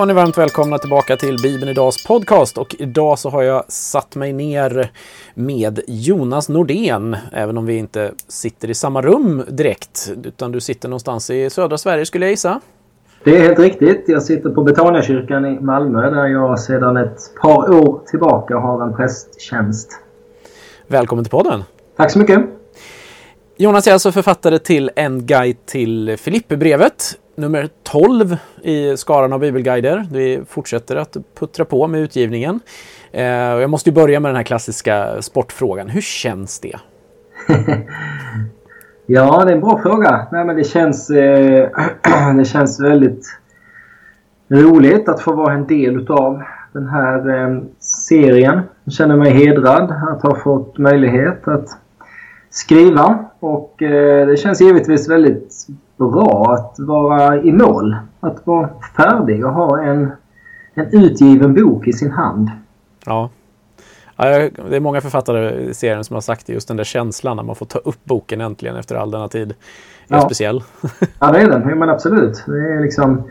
Var ni varmt välkomna tillbaka till Bibeln Idags podcast och idag så har jag satt mig ner med Jonas Nordén, även om vi inte sitter i samma rum direkt, utan du sitter någonstans i södra Sverige skulle jag gissa. Det är helt riktigt. Jag sitter på Betaniakyrkan i Malmö där jag sedan ett par år tillbaka har en prästtjänst. Välkommen till podden! Tack så mycket! Jonas är alltså författare till En guide till Filipperbrevet, nummer 12 i skaran av bibelguider. Vi fortsätter att puttra på med utgivningen. Eh, jag måste ju börja med den här klassiska sportfrågan. Hur känns det? ja, det är en bra fråga. Nej, men det, känns, eh, det känns väldigt roligt att få vara en del av den här eh, serien. Jag känner mig hedrad att ha fått möjlighet att skriva och eh, det känns givetvis väldigt bra att vara i mål. Att vara färdig och ha en, en utgiven bok i sin hand. Ja. ja. Det är många författare i serien som har sagt det, just den där känslan när man får ta upp boken äntligen efter all denna tid. är ja. speciell. ja, det är den. Men absolut. Det är liksom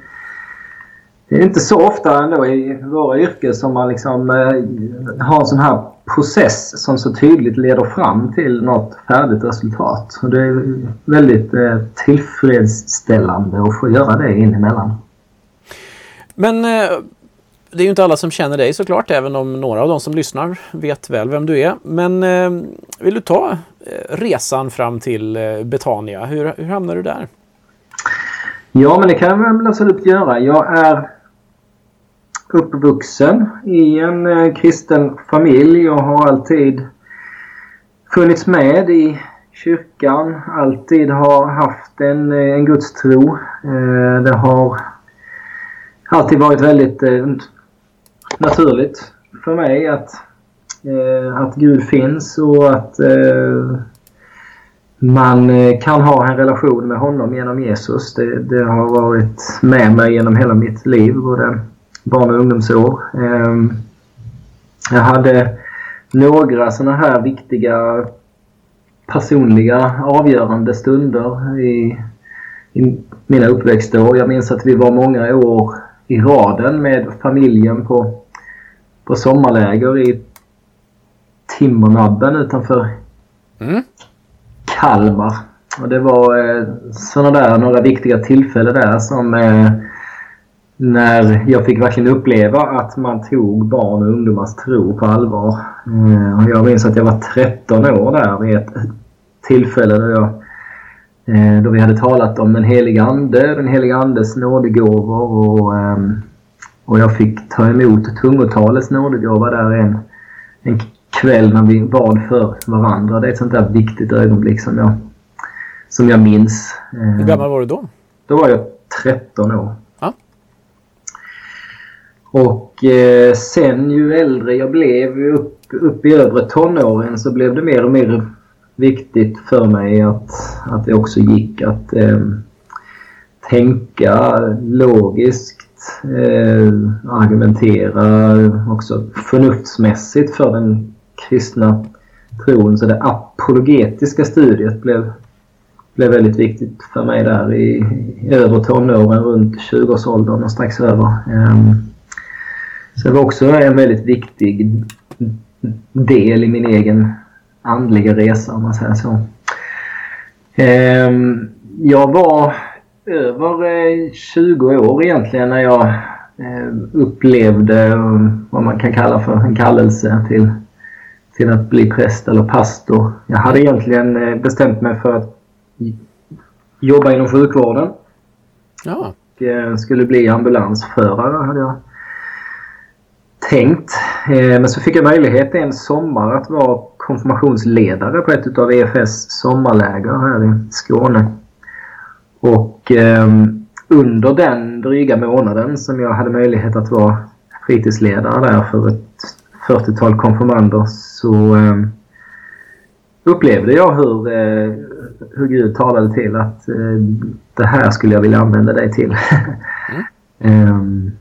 det är inte så ofta ändå i våra yrken som man liksom eh, har en sån här process som så tydligt leder fram till något färdigt resultat. Och det är väldigt eh, tillfredsställande att få göra det in emellan. Men eh, det är ju inte alla som känner dig såklart, även om några av de som lyssnar vet väl vem du är. Men vill du ta resan fram till Betania? Hur, hur hamnade du där? Ja, men det kan jag väl absolut göra. Jag är uppvuxen i en eh, kristen familj och har alltid funnits med i kyrkan. Alltid har haft en, eh, en gudstro. Eh, det har alltid varit väldigt eh, naturligt för mig att, eh, att Gud finns och att eh, man kan ha en relation med honom genom Jesus. Det, det har varit med mig genom hela mitt liv. Både barn och ungdomsår. Ehm, jag hade några sådana här viktiga personliga avgörande stunder i, i mina uppväxtår. Jag minns att vi var många år i raden med familjen på, på sommarläger i Timmernabben utanför mm. Kalmar. Och det var eh, sådana där några viktiga tillfällen där som eh, när jag fick verkligen uppleva att man tog barn och ungdomars tro på allvar. Eh, jag minns att jag var 13 år där vid ett tillfälle då, jag, eh, då vi hade talat om den heliga Ande, den heliga Andes nådegåvor och, ehm, och jag fick ta emot tungotalets nådegåva där en, en kväll när vi bad för varandra. Det är ett sånt där viktigt ögonblick som jag, som jag minns. Hur gammal var du då? Då var jag 13 år. Och eh, sen ju äldre jag blev, upp, upp i övre tonåren, så blev det mer och mer viktigt för mig att, att det också gick att eh, tänka logiskt, eh, argumentera också förnuftsmässigt för den kristna tron. Så det apologetiska studiet blev, blev väldigt viktigt för mig där i, i övre tonåren, runt 20-årsåldern och strax över. Eh, så det var också en väldigt viktig del i min egen andliga resa om man säger så. Ehm, jag var över 20 eh, år egentligen när jag eh, upplevde vad man kan kalla för en kallelse till, till att bli präst eller pastor. Jag hade egentligen eh, bestämt mig för att jobba inom sjukvården. Ja. Och skulle bli ambulansförare hade jag tänkt. Eh, men så fick jag möjlighet en sommar att vara konfirmationsledare på ett av EFS sommarläger här i Skåne. Och eh, under den dryga månaden som jag hade möjlighet att vara fritidsledare där för ett 40-tal konfirmander så eh, upplevde jag hur, eh, hur Gud talade till att eh, det här skulle jag vilja använda dig till. mm.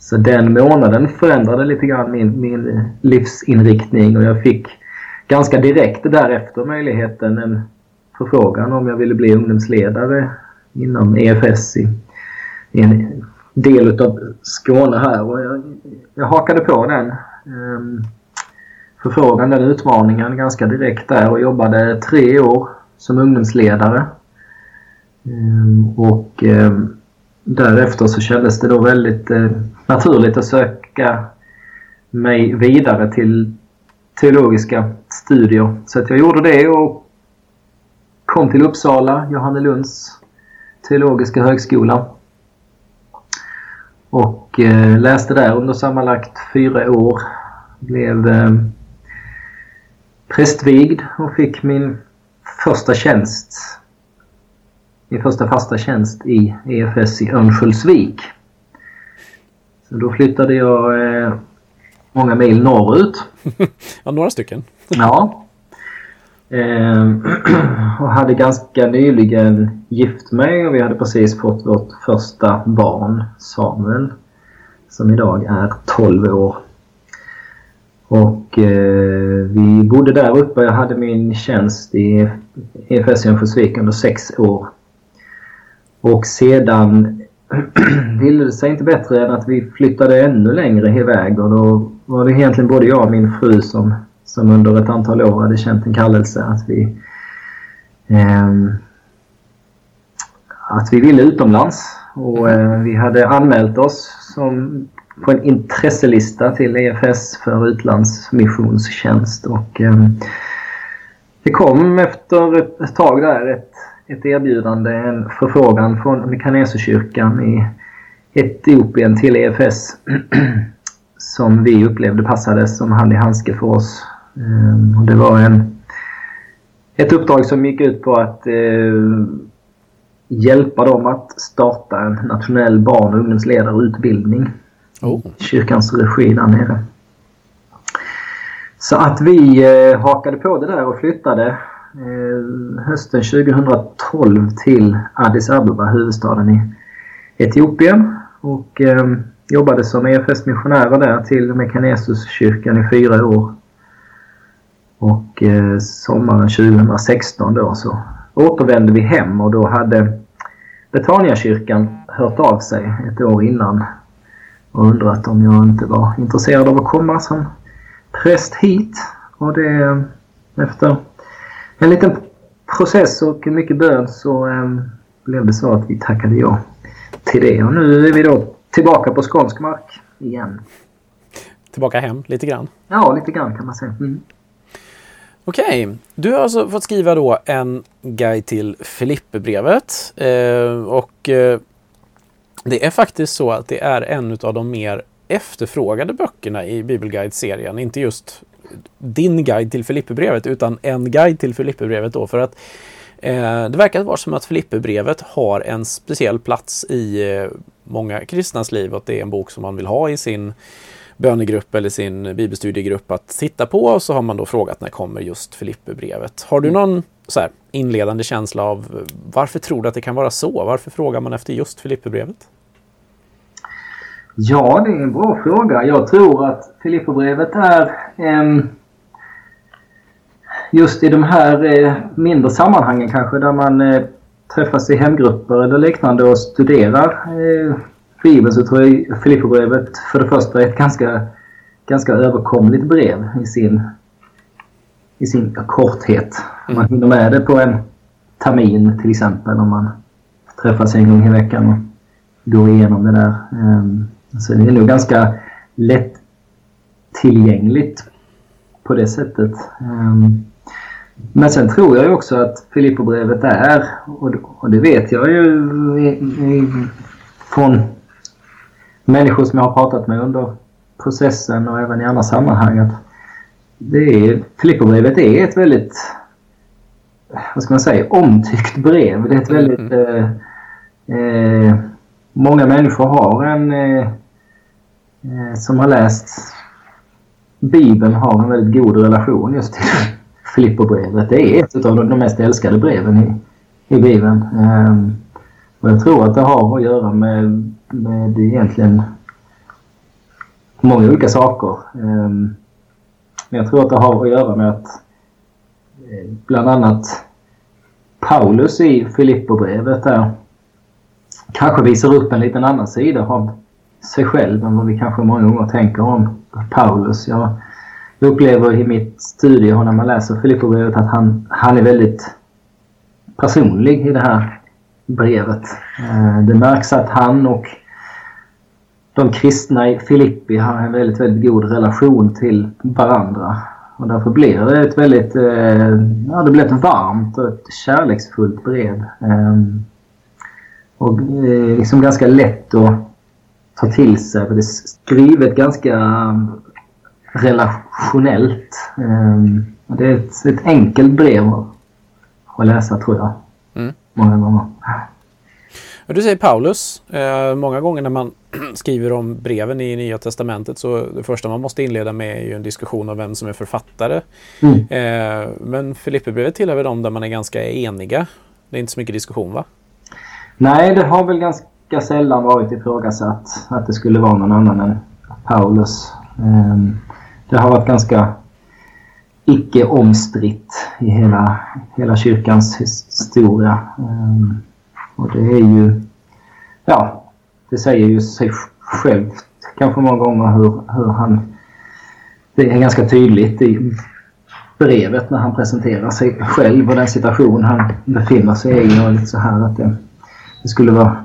Så den månaden förändrade lite grann min, min livsinriktning och jag fick ganska direkt därefter möjligheten en förfrågan om jag ville bli ungdomsledare inom EFS i, i en del av Skåne här och jag, jag hakade på den um, förfrågan, den utmaningen ganska direkt där och jobbade tre år som ungdomsledare. Um, och um, därefter så kändes det då väldigt eh, naturligt att söka mig vidare till teologiska studier. Så att jag gjorde det och kom till Uppsala, Johannelunds teologiska högskola. Och eh, läste där under sammanlagt fyra år. Blev eh, prästvigd och fick min första tjänst. Min första fasta tjänst i EFS i Örnsköldsvik. Så då flyttade jag eh, många mil norrut. ja, några stycken. ja. Eh, och hade ganska nyligen gift mig och vi hade precis fått vårt första barn, Samuel, som idag är 12 år. Och eh, vi bodde där uppe. Jag hade min tjänst i EFS Örnsköldsvik under sex år. Och sedan ville det sig inte bättre än att vi flyttade ännu längre iväg och då var det egentligen både jag och min fru som, som under ett antal år hade känt en kallelse att vi eh, att vi ville utomlands. Och eh, vi hade anmält oss som på en intresselista till EFS för utlandsmissionstjänst. Och, eh, det kom efter ett tag där ett, ett erbjudande, en förfrågan från Mekaneserkyrkan i Etiopien till EFS som vi upplevde passade som hand i handske för oss. Eh, och det var en, ett uppdrag som gick ut på att eh, hjälpa dem att starta en nationell barn och ungdomsledarutbildning. Oh. Kyrkans regi där nere. Så att vi eh, hakade på det där och flyttade Eh, hösten 2012 till Addis Abeba, huvudstaden i Etiopien. Och eh, jobbade som EFS missionärer där till Mekanesuskyrkan i fyra år. Och eh, sommaren 2016 då så återvände vi hem och då hade Betaniakyrkan hört av sig ett år innan och undrat om jag inte var intresserad av att komma som präst hit. Och det efter en liten process och mycket bön så eh, blev det så att vi tackade ja till det. Och nu är vi då tillbaka på skånsk mark igen. Tillbaka hem lite grann? Ja, lite grann kan man säga. Mm. Okej, okay. du har alltså fått skriva då en guide till Filipperbrevet eh, och eh, det är faktiskt så att det är en av de mer efterfrågade böckerna i Bibelguide-serien. Inte just din guide till Filipperbrevet utan en guide till Filipperbrevet då för att eh, det verkar vara som att Filipperbrevet har en speciell plats i eh, många kristnas liv och att det är en bok som man vill ha i sin bönegrupp eller sin bibelstudiegrupp att titta på och så har man då frågat när kommer just Filipperbrevet. Har du mm. någon så här, inledande känsla av varför tror du att det kan vara så? Varför frågar man efter just Filipperbrevet? Ja, det är en bra fråga. Jag tror att Filipperbrevet är eh, just i de här eh, mindre sammanhangen kanske där man eh, träffas i hemgrupper eller liknande och studerar eh, Bibeln så tror jag Filipperbrevet för det första är ett ganska, ganska överkomligt brev i sin, i sin korthet. Man mm. hinner med det på en termin till exempel om man träffas en gång i veckan och går igenom det där. Ehm, så det är nog ganska lätt tillgängligt på det sättet. Ehm, men sen tror jag också att Filipperbrevet är, och det vet jag ju från människor som jag har pratat med under processen och även i andra sammanhang att det är, Filipperbrevet är ett väldigt, vad ska man säga, omtyckt brev. Det är ett väldigt... Mm. Eh, eh, många människor har en eh, eh, Eh, som har läst Bibeln har en väldigt god relation just till Filipperbrevet. Det är ett av de mest älskade breven i, i Bibeln. Ehm, och jag tror att det har att göra med, med egentligen många olika saker. Ehm, men jag tror att det har att göra med att eh, bland annat Paulus i Filipperbrevet där kanske visar upp en liten annan sida av sig själv än vad vi kanske många gånger tänker om Paulus. Jag upplever i mitt studie och när man läser Filipperbrevet att han, han är väldigt personlig i det här brevet. Eh, det märks att han och de kristna i Filippi har en väldigt, väldigt god relation till varandra. Och därför blir det ett väldigt, eh, ja det blir ett varmt och ett kärleksfullt brev. Ehm, och eh, liksom ganska lätt att ta till sig. För det är skrivet ganska relationellt. Ehm, det är ett, ett enkelt brev att läsa tror jag. Mm. Många gånger. Du säger Paulus. Eh, många gånger när man skriver om breven i Nya Testamentet så det första man måste inleda med är ju en diskussion om vem som är författare. Mm. Eh, men Filipperbrevet tillhör väl de där man är ganska eniga. Det är inte så mycket diskussion va? Nej, det har väl ganska ganska sällan varit ifrågasatt att det skulle vara någon annan än Paulus. Ehm, det har varit ganska icke omstritt i hela, hela kyrkans historia. Ehm, och det är ju, ja, det säger ju sig självt kanske många gånger hur, hur han, det är ganska tydligt i brevet när han presenterar sig själv och den situation han befinner sig i och lite så här att det, det skulle vara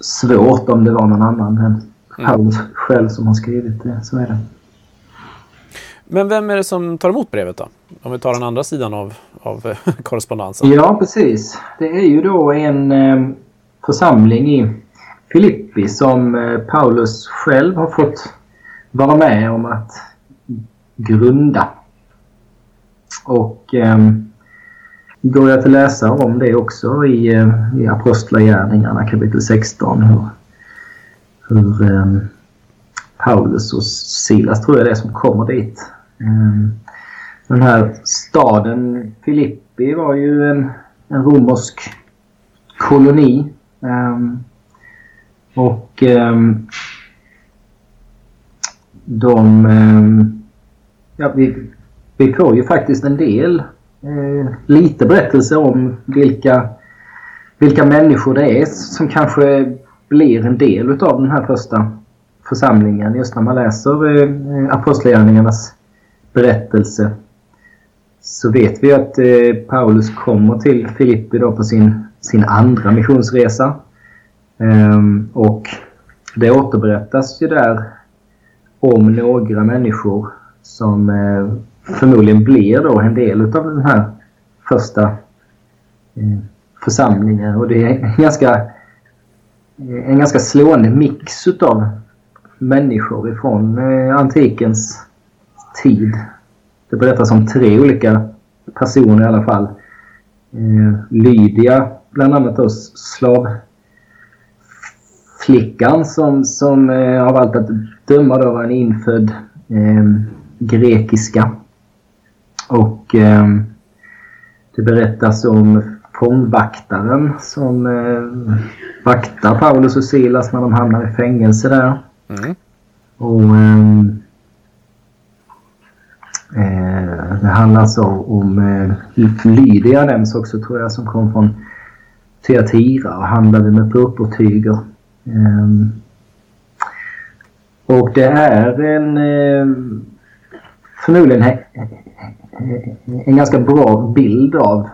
svårt om det var någon annan än mm. Paulus själv som har skrivit det. Så är det. Men vem är det som tar emot brevet då? Om vi tar den andra sidan av, av korrespondensen. Ja, precis. Det är ju då en eh, församling i Filippi som eh, Paulus själv har fått vara med om att grunda. Och eh, går jag att läsa om det också i, eh, i Apostlagärningarna kapitel 16. Hur, hur um, Paulus och Silas tror jag det är som kommer dit Um, den här staden Filippi var ju en, en romersk koloni. Um, och de... Ja, vi, vi får ju faktiskt en del Eh, lite berättelse om vilka, vilka människor det är som kanske blir en del utav den här första församlingen. Just när man läser eh, Apostlagärningarnas berättelse så vet vi att eh, Paulus kommer till Filippi då på sin, sin andra missionsresa. Ehm, och det återberättas ju där om några människor som eh, förmodligen blir då en del av den här första eh, församlingen. Och det är en ganska, eh, en ganska slående mix utav människor ifrån eh, antikens tid. Det berättas om tre olika personer i alla fall. Lydia, bland annat då slavflickan som, som av allt att döma då var en infödd eh, grekiska. Och eh, det berättas om fångvaktaren som eh, vaktar Paulus och Silas när de hamnar i fängelse där. Mm. Och eh, Eh, det handlar alltså om eh, Lydia nämns också tror jag som kom från Teatira och handlade med purpurtyger. Eh, och det är en eh, förmodligen en ganska bra bild av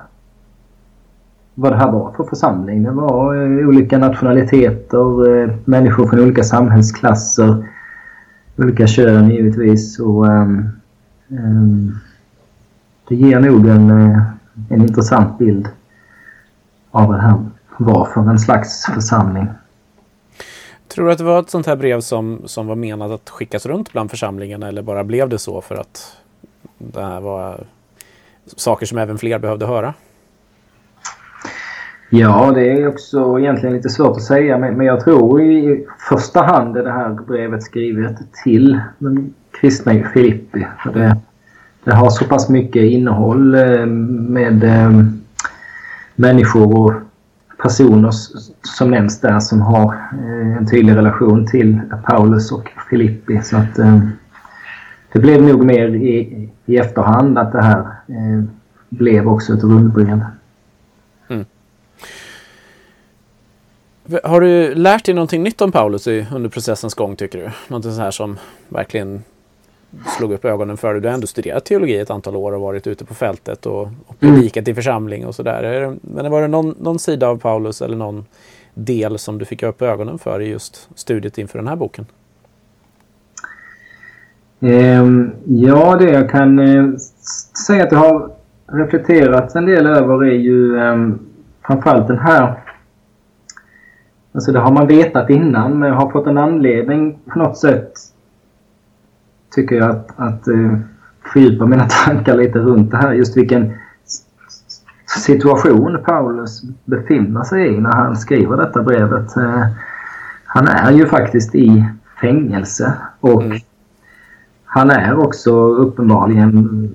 vad det här var för församling. Det var eh, olika nationaliteter, eh, människor från olika samhällsklasser, olika kön givetvis. Och, um, det ger nog en, eh, en intressant bild av vad det här var för en slags församling. Tror du att det var ett sånt här brev som, som var menat att skickas runt bland församlingarna eller bara blev det så för att det här var saker som även fler behövde höra? Ja, det är också egentligen lite svårt att säga men, jag tror i första hand är det här brevet skrivet till den kristna i Filippi. Det, det har så pass mycket innehåll eh, med eh, människor och personer som nämns där som har eh, en tydlig relation till Paulus och Filippi. Så att eh, det blev nog mer i, i efterhand att det här eh, blev också ett rundbrev. Mm. Har du lärt dig någonting nytt om Paulus under processens gång tycker du? Någonting så här som verkligen slog upp ögonen för dig? Du har ändå studerat teologi ett antal år och varit ute på fältet och, och predikat mm. i församling och sådär. Men var det någon, någon sida av Paulus eller någon del som du fick upp ögonen för i just studiet inför den här boken? Um, ja, det jag kan uh, säga att jag har reflekterat en del över är ju um, framförallt den här Alltså det har man vetat innan men jag har fått en anledning på något sätt tycker jag att, att uh, fördjupa mina tankar lite runt det här. Just vilken situation Paulus befinner sig i när han skriver detta brevet. Uh, han är ju faktiskt i fängelse och mm. han är också uppenbarligen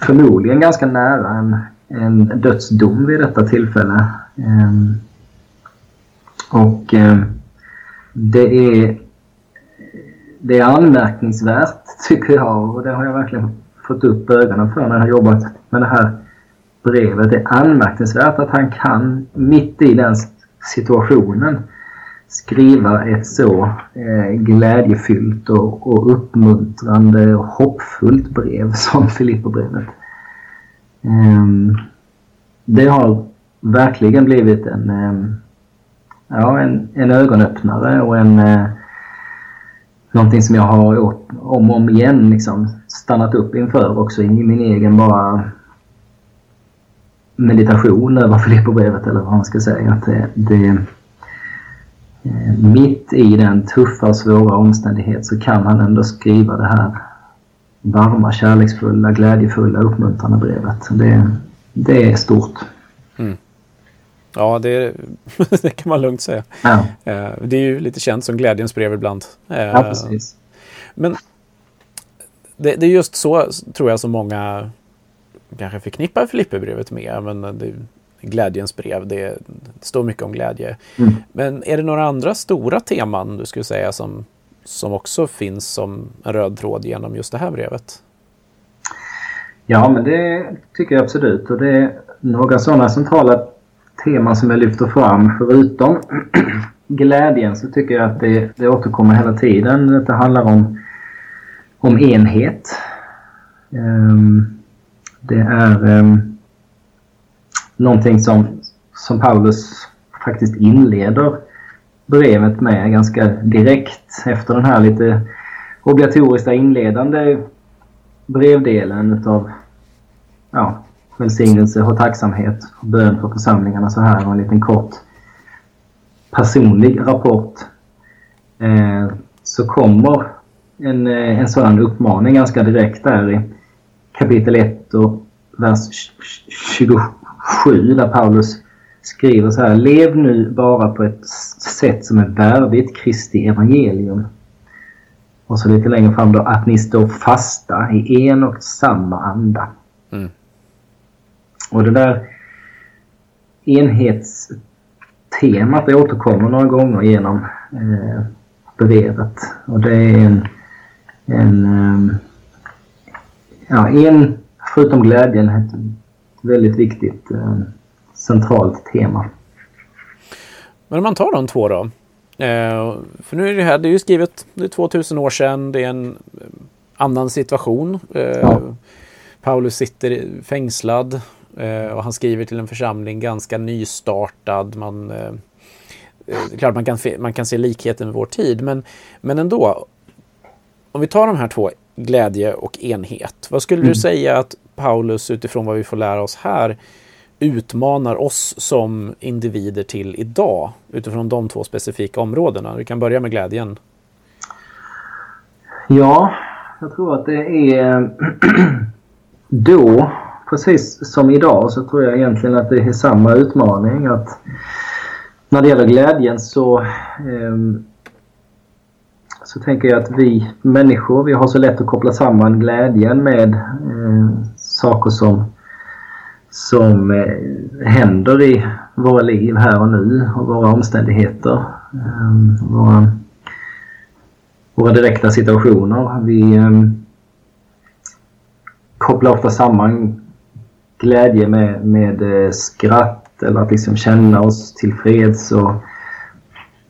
förmodligen ganska nära en, en dödsdom vid detta tillfälle. Um, och um, det är det är anmärkningsvärt tycker jag och det har jag verkligen fått upp ögonen för när jag har jobbat med det här brevet. Det är anmärkningsvärt att han kan mitt i den situationen skriva ett så eh, glädjefyllt och, och uppmuntrande och hoppfullt brev som Filipperbrevet. Um, ehm, det har verkligen blivit en, um, ja, en, en ögonöppnare och en uh, någonting som jag har gjort om och om igen liksom stannat upp inför också i min egen bara meditation över Filipperbrevet eller vad man ska säga. Att det, det, eh, mitt i den tuffa och svåra omständighet så kan han ändå skriva det här varma, kärleksfulla, glädjefulla, uppmuntrande brevet. Det, det är stort. Ja, det, det, kan man lugnt säga. Ja. Eh, det är ju lite känt som glädjens brev ibland. Eh, ja, precis. Men det, det, är just så, tror jag, som många kanske förknippar Filipperbrevet med. Men det, glädjens brev, det, det står mycket om glädje. Mm. Men är det några andra stora teman du skulle säga som, som också finns som en röd tråd genom just det här brevet? Ja, men det tycker jag absolut. Och det är några sådana centrala teman som jag lyfter fram. Förutom glädjen så tycker jag att det, det återkommer hela tiden. Det handlar om, om enhet. Um, det är um, någonting som, som Paulus faktiskt inleder brevet med ganska direkt efter den här lite obligatoriska inledande brevdelen utav ja, välsignelse och tacksamhet och bön för församlingarna så här och en liten kort personlig rapport eh, så kommer en, eh, en sådan uppmaning ganska direkt där i kapitel 1 och vers 27 där Paulus skriver så här. Lev nu bara på ett sätt som är värdigt Kristi evangelium. Och så lite längre fram då att ni står fasta i en och samma anda. Och det där enhetstemat återkommer några gånger genom eh, brevet. Och det är en, en eh, ja, en, förutom glädjen, ett väldigt viktigt eh, centralt tema. Men om man tar de två då. Eh, för nu är det här, det är ju skrivet, det är 2000 år sedan, det är en annan situation. Eh, ja. Paulus sitter fängslad och han skriver till en församling ganska nystartad. Man, eh, eh klart man kan, man kan se likheten med vår tid, men, men ändå. Om vi tar de här två, glädje och enhet. Vad skulle mm. du säga att Paulus utifrån vad vi får lära oss här utmanar oss som individer till idag utifrån de två specifika områdena? Vi kan börja med glädjen. Ja, jag tror att det är då precis som idag så tror jag egentligen att det är samma utmaning. att När det gäller glädjen så, eh, så tänker jag att vi människor vi har så lätt att koppla samman glädjen med eh, saker som, som eh, händer i våra liv här och nu och våra omständigheter. Ehm, våra, våra direkta situationer. Vi ehm, kopplar ofta samman glädje med, med eh, skratt eller att liksom känna oss tillfreds och,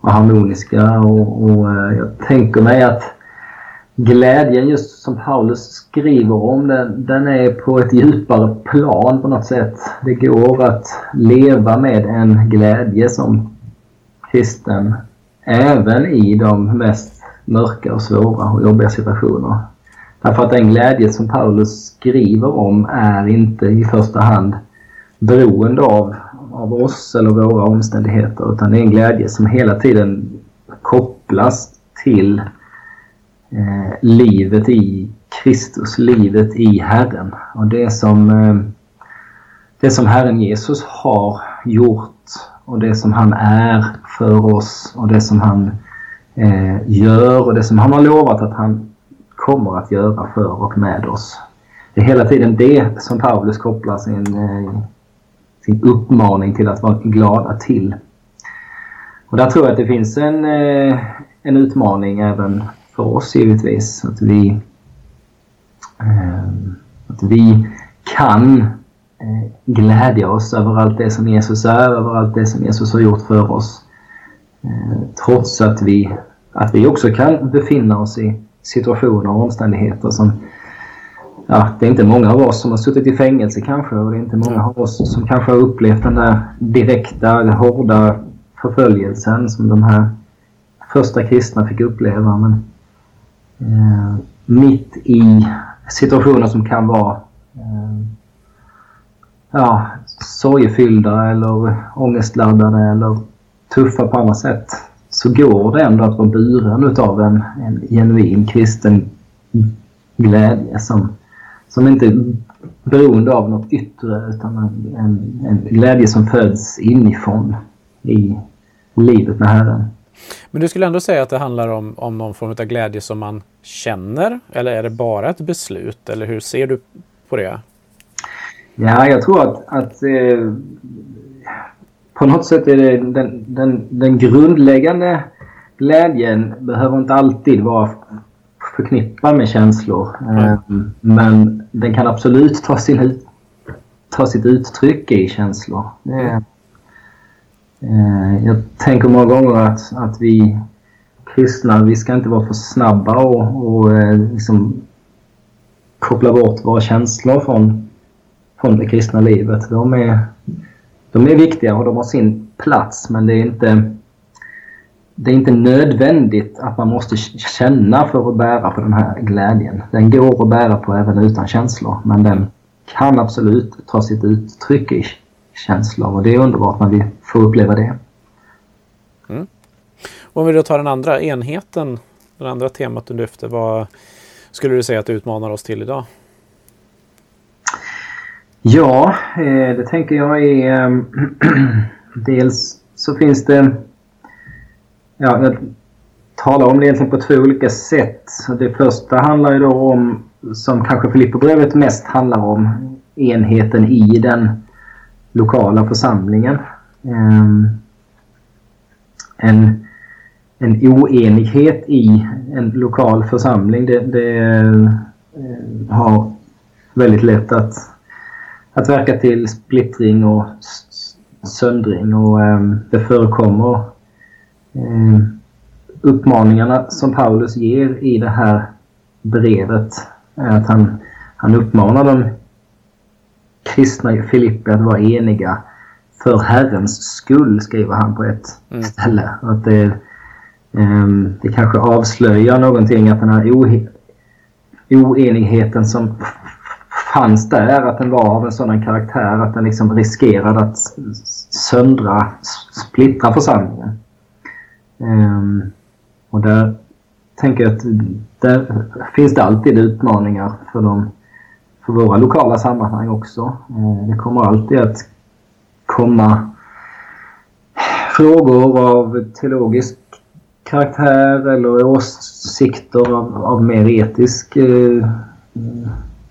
och harmoniska. Och, och eh, jag tänker mig att glädjen just som Paulus skriver om den, den är på ett djupare plan på något sätt. Det går att leva med en glädje som kristen även i de mest mörka och svåra och jobbiga situationer. Därför att den glädje som Paulus skriver om är inte i första hand beroende av, av oss eller våra omständigheter utan det är en glädje som hela tiden kopplas till eh, livet i Kristus, livet i Herren. Och det som, eh, det som Herren Jesus har gjort och det som han är för oss och det som han eh, gör och det som han har lovat att han kommer att göra för och med oss. Det är hela tiden det som Paulus kopplar sin, eh, sin uppmaning till att vara glada till. Och där tror jag att det finns en, eh, en utmaning även för oss givetvis. Att vi, eh, att vi kan glädja oss över allt det som Jesus är, över allt det som Jesus har gjort för oss. Trots att vi, att vi också kan befinna oss i situationer och omständigheter som Ja, det är inte många av oss som har suttit i fängelse kanske och det är inte många av oss som kanske har upplevt den där direkta, hårda förföljelsen som de här första kristna fick uppleva. Men eh, mitt i situationer som kan vara eh, ja, sorgefyllda eller ångestladdade eller tuffa på andra sätt så går det ändå att vara buren utav en, en genuin kristen glädje som, som inte är beroende av något yttre utan en, en, en glädje som föds inifrån i livet med Herren. Men du skulle ändå säga att det handlar om, om någon form av glädje som man känner? Eller är det bara ett beslut? Eller hur ser du på det? Ja, jag tror att, att eh, på något sätt är det den, den, den grundläggande glädjen behöver inte alltid vara förknippad med känslor. Mm. Men den kan absolut ta, sin, ta sitt uttryck i känslor. Det, eh, jag tänker många gånger att, att vi kristna, vi ska inte vara för snabba och, och eh, liksom koppla bort våra känslor från, från det kristna livet. De är, de är viktiga och de har sin plats men det är inte det är inte nödvändigt att man måste känna för att bära på den här glädjen. Den går att bära på även utan känslor men den kan absolut ta sitt uttryck i känslor och det är underbart när vi får uppleva det. Mm. Om vi då tar den andra enheten, det andra temat du lyfte, vad skulle du säga att det utmanar oss till idag? Ja, eh, det tänker jag är... Ehm, dels så finns det... Ja, jag talar om det egentligen på två olika sätt. Det första handlar ju då om, som kanske Filipperbrevet mest handlar om, enheten i den lokala församlingen. Ehm, en, en oenighet i en lokal församling, det, det eh, har väldigt lätt att att verka till splittring och söndring och um, det förekommer um, uppmaningarna som Paulus ger i det här brevet är att han, han uppmanar de kristna i Filippi att vara eniga för Herrens skull, skriver han på ett mm. ställe. Att det, um, det kanske avslöjar någonting att den här oenigheten som fanns där, att den var av en sådan karaktär att den liksom riskerade att söndra, splittra församlingen. Um, och där tänker jag att där finns det alltid utmaningar för, dem, för våra lokala sammanhang också. Um, det kommer alltid att komma frågor av teologisk karaktär eller åsikter av, av mer etisk uh,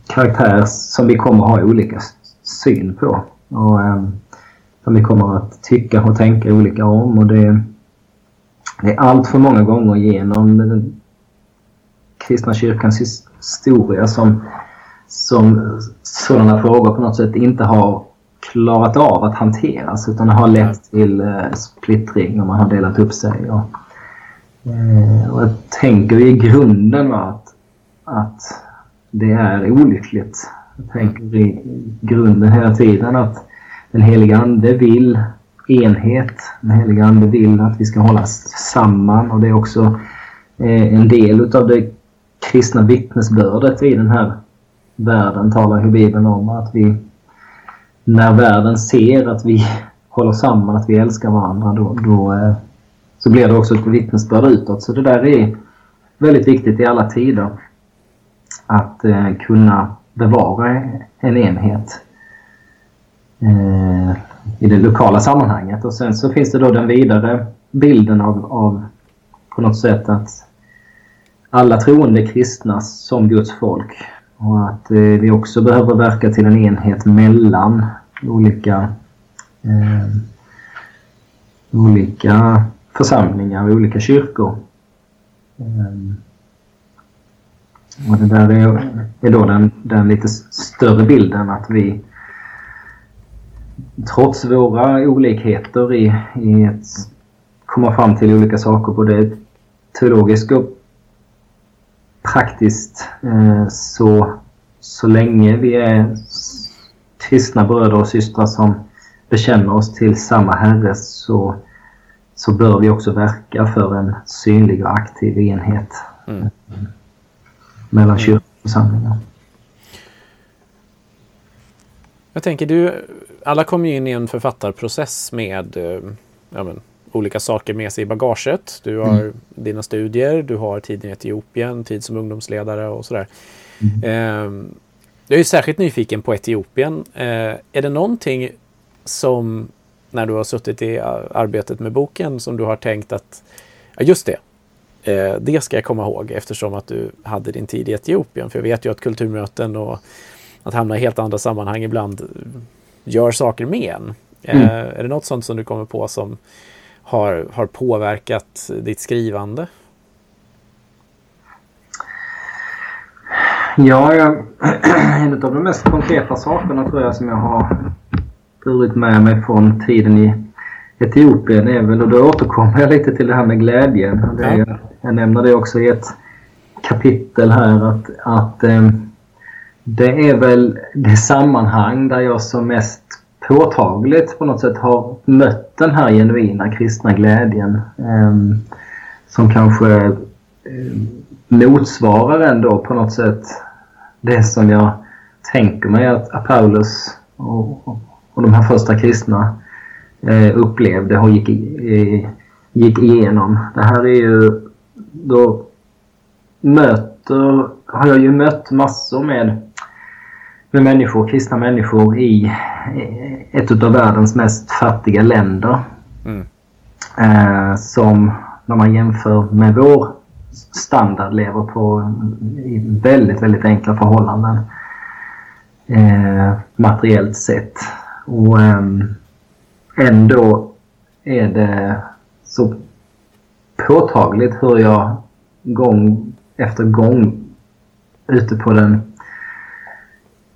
karaktär som vi kommer ha olika syn på. Och um, som vi kommer att tycka och tänka olika om. Och det, det är allt för många gånger genom den kristna kyrkans historia som, som sådana frågor på något sätt inte har klarat av att hanteras utan det har lett till eh, splittring och man har delat upp sig. Och, eh, och jag tänker i grunden att, att det är olyckligt. Jag tänker i grunden hela tiden att den heliga Ande vill enhet. Den heliga Ande vill att vi ska hållas samman och det är också eh, en del utav det kristna vittnesbördet i den här världen talar ju Bibeln om att vi när världen ser att vi håller samman, att vi älskar varandra, då, då eh, så blir det också ett vittnesbörd utåt. Så det där är väldigt viktigt i alla tider. Att eh, kunna bevara en enhet eh, i det lokala sammanhanget. Och sen så finns det då den vidare bilden av, av på något sätt att alla troende kristna som Guds folk och att eh, vi också behöver verka till en enhet mellan olika, eh, olika församlingar och olika kyrkor. Eh, och det där är, är då den, den lite större bilden att vi trots våra olikheter i, i att komma fram till olika saker både teologiskt och praktiskt eh, så, så länge vi är kristna bröder och systrar som bekänner oss till samma Herre så, så bör vi också verka för en synlig och aktiv enhet mm mellan kyrkor och församlingar. Jag tänker du, alla kommer ju in i en författarprocess med eh, ja, men, olika saker med sig i bagaget. Du har mm. dina studier, du har tiden i Etiopien, tid som ungdomsledare och sådär. Mm. Eh, jag är särskilt nyfiken på Etiopien. Eh, är det någonting som, när du har suttit i arbetet med boken, som du har tänkt att, ja just det, eh, det ska jag komma ihåg eftersom att du hade din tid i Etiopien. För jag vet ju att kulturmöten och att hamna i helt andra sammanhang ibland gör saker med en. Mm. Eh, är det något sånt som du kommer på som har, har påverkat ditt skrivande? Ja, jag, en av de mest konkreta sakerna tror jag som jag har burit med mig från tiden i Etiopien är väl, och då återkommer jag lite till det här med glädjen. Det, ja. Jag nämner det också i ett kapitel här att, att um, det är väl det sammanhang där jag som mest påtagligt på något sätt har mött den här genuina kristna glädjen. Eh, som kanske eh, motsvarar ändå på något sätt det som jag tänker mig att, att Paulus och, och, de här första kristna eh, upplevde och gick, i, gick igenom. Det här är ju då möter, har jag ju mött massor med med människor, kristna människor i ett av världens mest fattiga länder. Mm. Eh, som när man jämför med vår standard lever på i väldigt, väldigt enkla förhållanden. Eh, materiellt sett. Och eh, ändå är det så påtagligt hur jag gång efter gång ute på den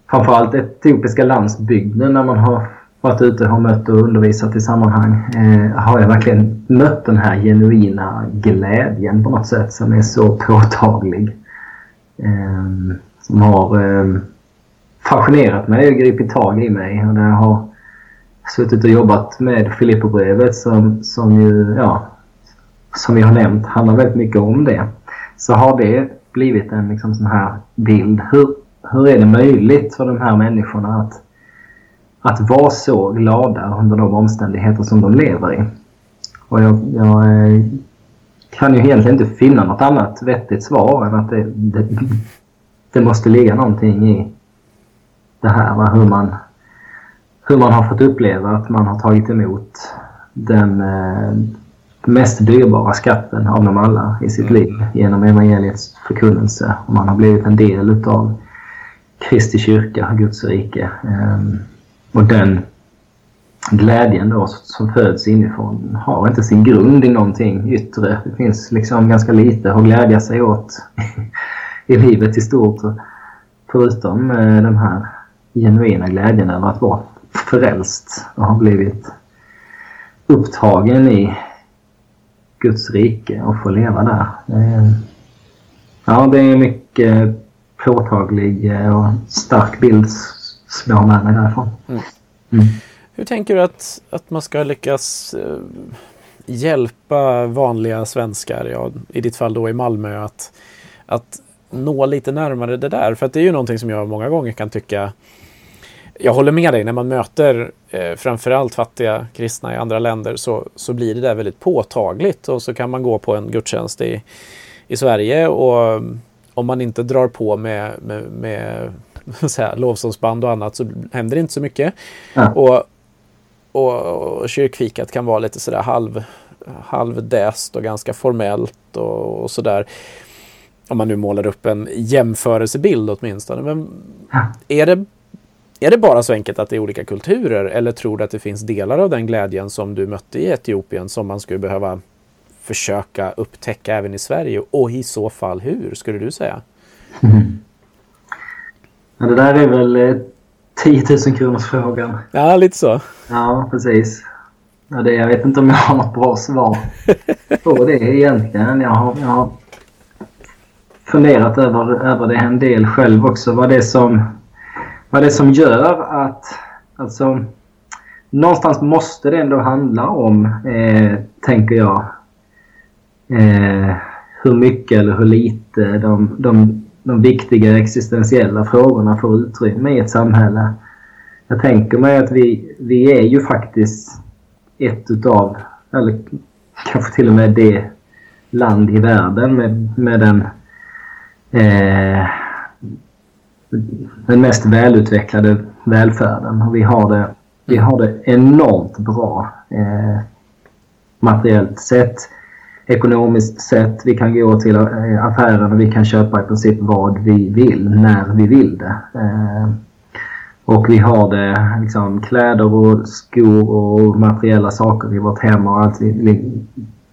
framförallt etiopiska landsbygden när man har varit ute och mött och undervisat i sammanhang eh, har jag verkligen mött den här genuina glädjen på något sätt som är så påtaglig. Eh, som har eh, fascinerat mig och gripit tag i mig. Och det har suttit och jobbat med Filipperbrevet som, som ju, ja, som vi har nämnt, handlar väldigt mycket om det. Så har det blivit en liksom sån här bild. Hur hur är det möjligt för de här människorna att, att vara så glada under de omständigheter som de lever i? Och jag, jag eh, kan ju egentligen inte finna något annat vettigt svar än att det, det, det måste ligga någonting i det här. Hur, man, hur man har fått uppleva att man har tagit emot den eh, mest dyrbara skatten av dem alla i sitt mm. liv genom evangeliets förkunnelse. Och man har blivit en del utav Kristi kyrka, Guds rike. Ehm, och den glädjen då som föds inifrån har inte sin grund i någonting yttre. Det finns liksom ganska lite att glädja sig åt i livet i stort. Förutom eh, den här genuina glädjen över att vara frälst och har blivit upptagen i Guds rike och får leva där. Ja, det är mycket påtaglig och stark bild som jag har med mig därifrån. Mm. Mm. Hur tänker du att, att man ska lyckas uh, hjälpa vanliga svenskar, ja, i ditt fall då i Malmö, att, att nå lite närmare det där? För att det är ju någonting som jag många gånger kan tycka jag håller med dig, när man möter eh, framförallt fattiga kristna i andra länder så, så blir det där väldigt påtagligt och så kan man gå på en gudstjänst i, i Sverige och om man inte drar på med, med, med så lovsångsband och annat så händer det inte så mycket. Ja. Och, och, och kyrkfikat kan vara lite sådär halv, halvdäst och ganska formellt och, och sådär. Om man nu målar upp en jämförelsebild åtminstone. Men är, det, är det bara så enkelt att det är olika kulturer eller tror du att det finns delar av den glädjen som du mötte i Etiopien som man skulle behöva försöka upptäcka även i Sverige? Och i så fall hur, skulle du säga? Mm. Ja, det där är väl eh, 10 000 kronors frågan. Ja, lite så. Ja, precis. Ja, det, jag vet inte om jag har något bra svar på det egentligen. Jag har, jag har funderat över, över det en del själv också. Vad det som, vad det är som gör att... Alltså, någonstans måste det ändå handla om, eh, tänker jag, eh, hur mycket eller hur lite de, de, de viktiga existentiella frågorna får utrymme i ett samhälle. Jag tänker mig att vi, vi är ju faktiskt ett utav, eller kanske till och med det land i världen med, med den, eh, den mest välutvecklade välfärden. Och vi har det, vi har det enormt bra eh, materiellt sett ekonomiskt sett. Vi kan gå till eh, affären och vi kan köpa i princip vad vi vill när vi vill det. Eh, och vi har det liksom kläder och skor och materiella saker i vårt hem och allt. Vi,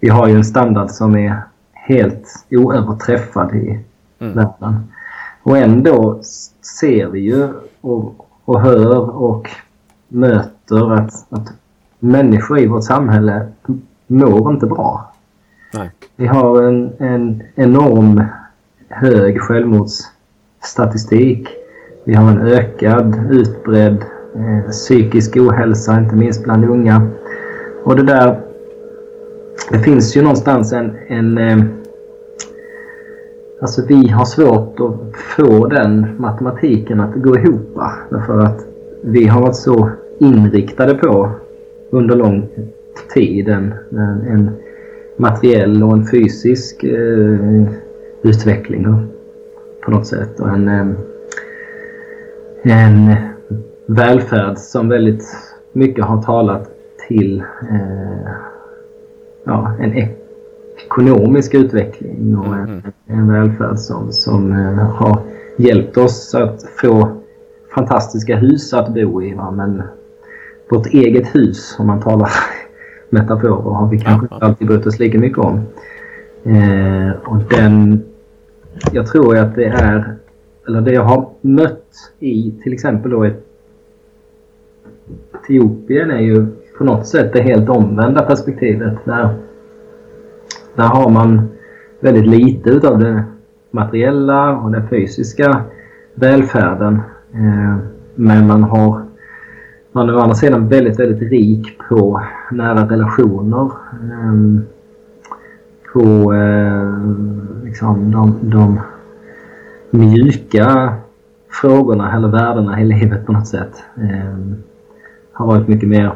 vi har ju en standard som är helt oöverträffad i mm. världen. Och ändå ser vi ju och, och hör och möter att, att människor i vårt samhälle mår inte bra. Nej. Vi har en, en enorm hög självmordsstatistik. Vi har en ökad, utbredd eh, psykisk ohälsa, inte minst bland unga. Och det där... Det finns ju någonstans en... en eh, alltså vi har svårt att få den matematiken att gå ihop. Därför att vi har varit så inriktade på under lång tid en, en materiell och en fysisk eh, utveckling på något sätt. Och en, en, en välfärd som väldigt mycket har talat till eh, ja, en ekonomisk utveckling och en, mm. en välfärd som, som eh, har hjälpt oss att få fantastiska hus att bo i. Va? Men vårt eget hus, om man talar metaforer har vi kanske inte alltid brytt oss lika mycket om. Eh, och den... Jag tror att det är... Eller det jag har mött i till exempel då Etiopien är ju på något sätt det helt omvända perspektivet. Där, där har man väldigt lite utav det materiella och den fysiska välfärden. Eh, men man har man är å andra sidan väldigt, väldigt rik på nära relationer. Ehm, på eh, liksom de, de mjuka frågorna eller värdena i livet på något sätt. Ehm, har varit mycket mer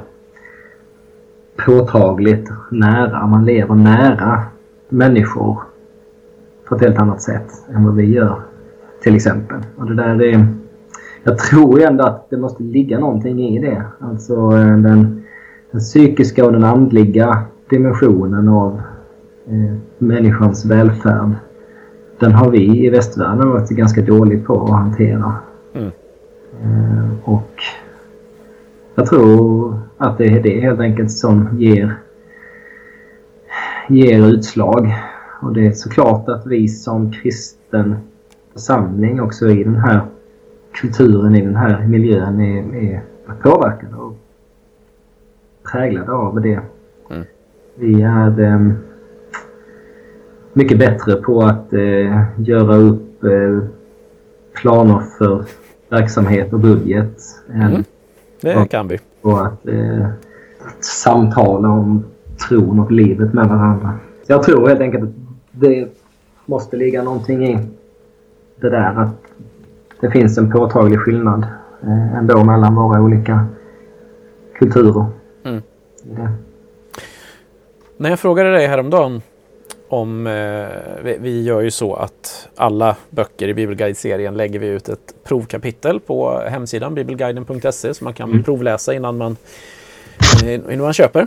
påtagligt nära. Man lever nära människor på ett helt annat sätt än vad vi gör till exempel. Och det där är jag tror ändå att det måste ligga någonting i det. Alltså eh, den, den psykiska och den andliga dimensionen av eh, människans välfärd. Den har vi i västvärlden varit ganska dåligt på att hantera. Mm. Eh, och jag tror att det är det helt enkelt som ger, ger utslag. Och det är såklart att vi som kristen församling också i den här kulturen i den här miljön är, är påverkade och präglade av det. Mm. Vi är eh, mycket bättre på att eh, göra upp eh, planer för verksamhet och budget. Mm. Det kan vi. Och att, eh, att samtala om tron och livet med varandra. Så jag tror helt enkelt att det måste ligga någonting i det där att det finns en påtaglig skillnad eh, ändå mellan våra olika kulturer. Mm. När jag frågade dig häromdagen om, eh, vi, vi, gör ju så att alla böcker i Bibelguide-serien lägger vi ut ett provkapitel på hemsidan bibelguiden.se som man kan mm. provläsa innan man, eh, innan man köper.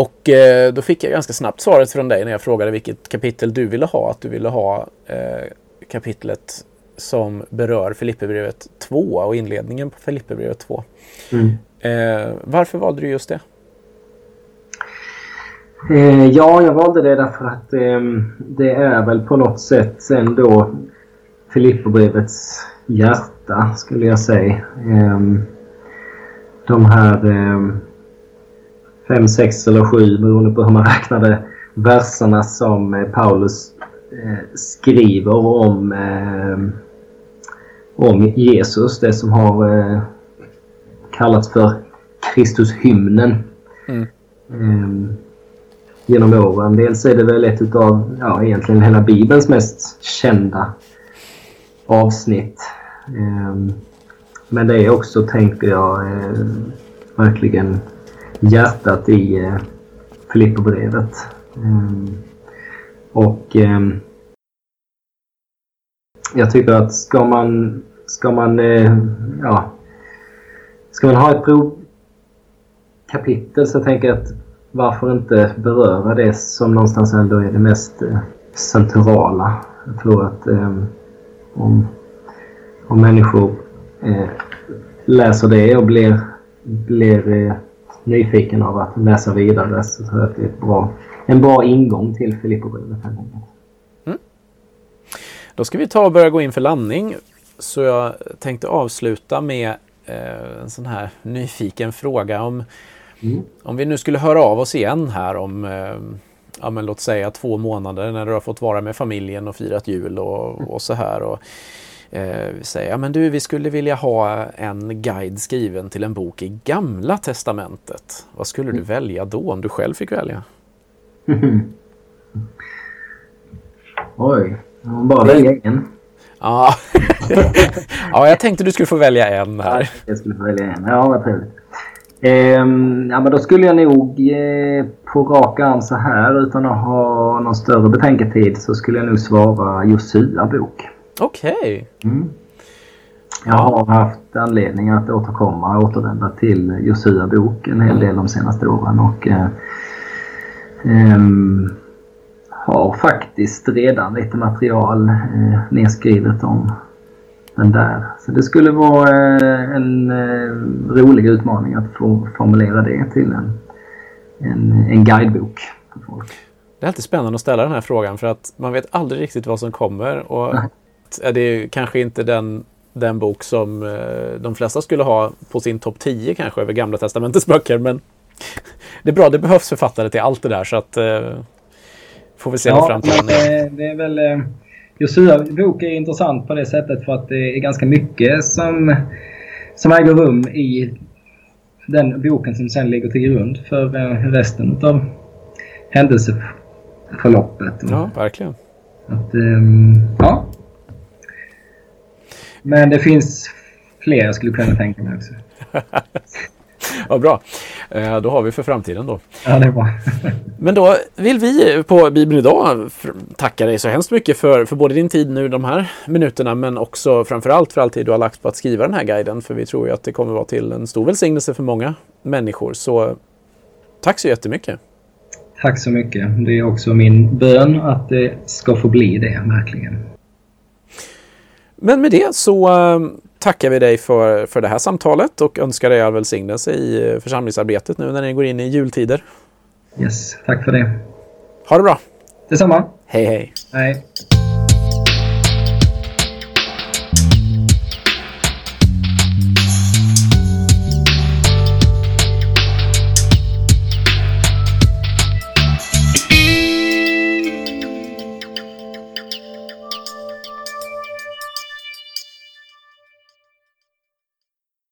Och eh, då fick jag ganska snabbt svaret från dig när jag frågade vilket kapitel du ville ha. Att du ville ha eh, kapitlet som berör Filipperbrevet 2 och inledningen på Filipperbrevet 2. Mm. Eh, varför valde du just det? Eh, ja, jag valde det därför att eh, det är väl på något sätt ändå Filipperbrevets hjärta skulle jag säga. Eh, de här ehm, fem, sex eller sju beroende på hur man räknade verserna som eh, Paulus eh, skriver om, ehm, om Jesus. Det som har eh, kallats för Kristushymnen. Mm. Ehm, genom åren. Dels är det väl ett utav, ja egentligen hela Bibelns mest kända avsnitt. Ehm, men det är också, tänker jag, eh, verkligen hjärtat i eh, Filipperbrevet. Ehm, och eh, jag tycker att ska man, ska man, eh, ja, ska man ha ett provkapitel så tänker jag att varför inte beröra det som någonstans ändå är det mest eh, centrala. Jag tror att eh, om, om människor eh, läser det och blir, blir eh, nyfiken av att läsa vidare så tror jag att det är ett bra, en bra ingång till Filipperbrevet. Mm. Då ska vi ta och börja gå in för landning. Så jag tänkte avsluta med eh, en sån här nyfiken fråga om Mm. Om vi nu skulle höra av oss igen här om eh, ja, men låt säga två månader när du har fått vara med familjen och firat jul och, och så här. Och, eh, säga, ja men du, vi skulle vilja ha en guide skriven till en bok i Gamla Testamentet. Vad skulle du mm. välja då om du själv fick välja? Oj, man bara välja en. Ja. ja, jag tänkte du skulle få välja en här. Jag skulle få välja en. Ja, vad trevligt. Eh, ja, men då skulle jag nog eh, på rak arm så här utan att ha någon större betänketid så skulle jag nog svara Josua bok. Okej. Okay. Mm. Jag har haft anledning att återkomma och återvända till Josua bok en hel del de senaste åren och eh, ehm, har faktiskt redan lite material eh, nedskrivet om den där. Så det skulle vara eh, en eh, rolig utmaning att få formulera det till en, en, en guidebok för folk. Det är alltid spännande att ställa den här frågan för att man vet aldrig riktigt vad som kommer. Och det är kanske inte den, den bok som eh, de flesta skulle ha på sin topp 10 kanske över Gamla Testamentets böcker. Men det är bra, det behövs författare till allt det där så att får vi se ja, framtiden det, det är väl Josua bok är intressant på det sättet för att det är ganska mycket som, som äger rum i den boken som sen ligger till grund för eh, resten av händelseförloppet. Ja, verkligen. Att, um, ja. Men det finns fler jag skulle kunna tänka mig också. ja, bra. Eh, då har vi för framtiden då. Ja, det är bra. Men då vill vi på Bibeln idag tacka dig så hemskt mycket för, för både din tid nu de här minuterna men också framförallt för all tid du har lagt på att skriva den här guiden. För vi tror ju att det kommer vara till en stor välsignelse för många människor. Så tack så jättemycket. Tack så mycket. Det är också min bön att det ska få bli det, verkligen. Men med det så eh, tackar vi dig för, för det här samtalet och önskar dig all välsignelse i eh, församlingsarbetet nu när ni går in i jultider. Yes, tack för det. Ha det bra. Detsamma. Hej hej. Hej.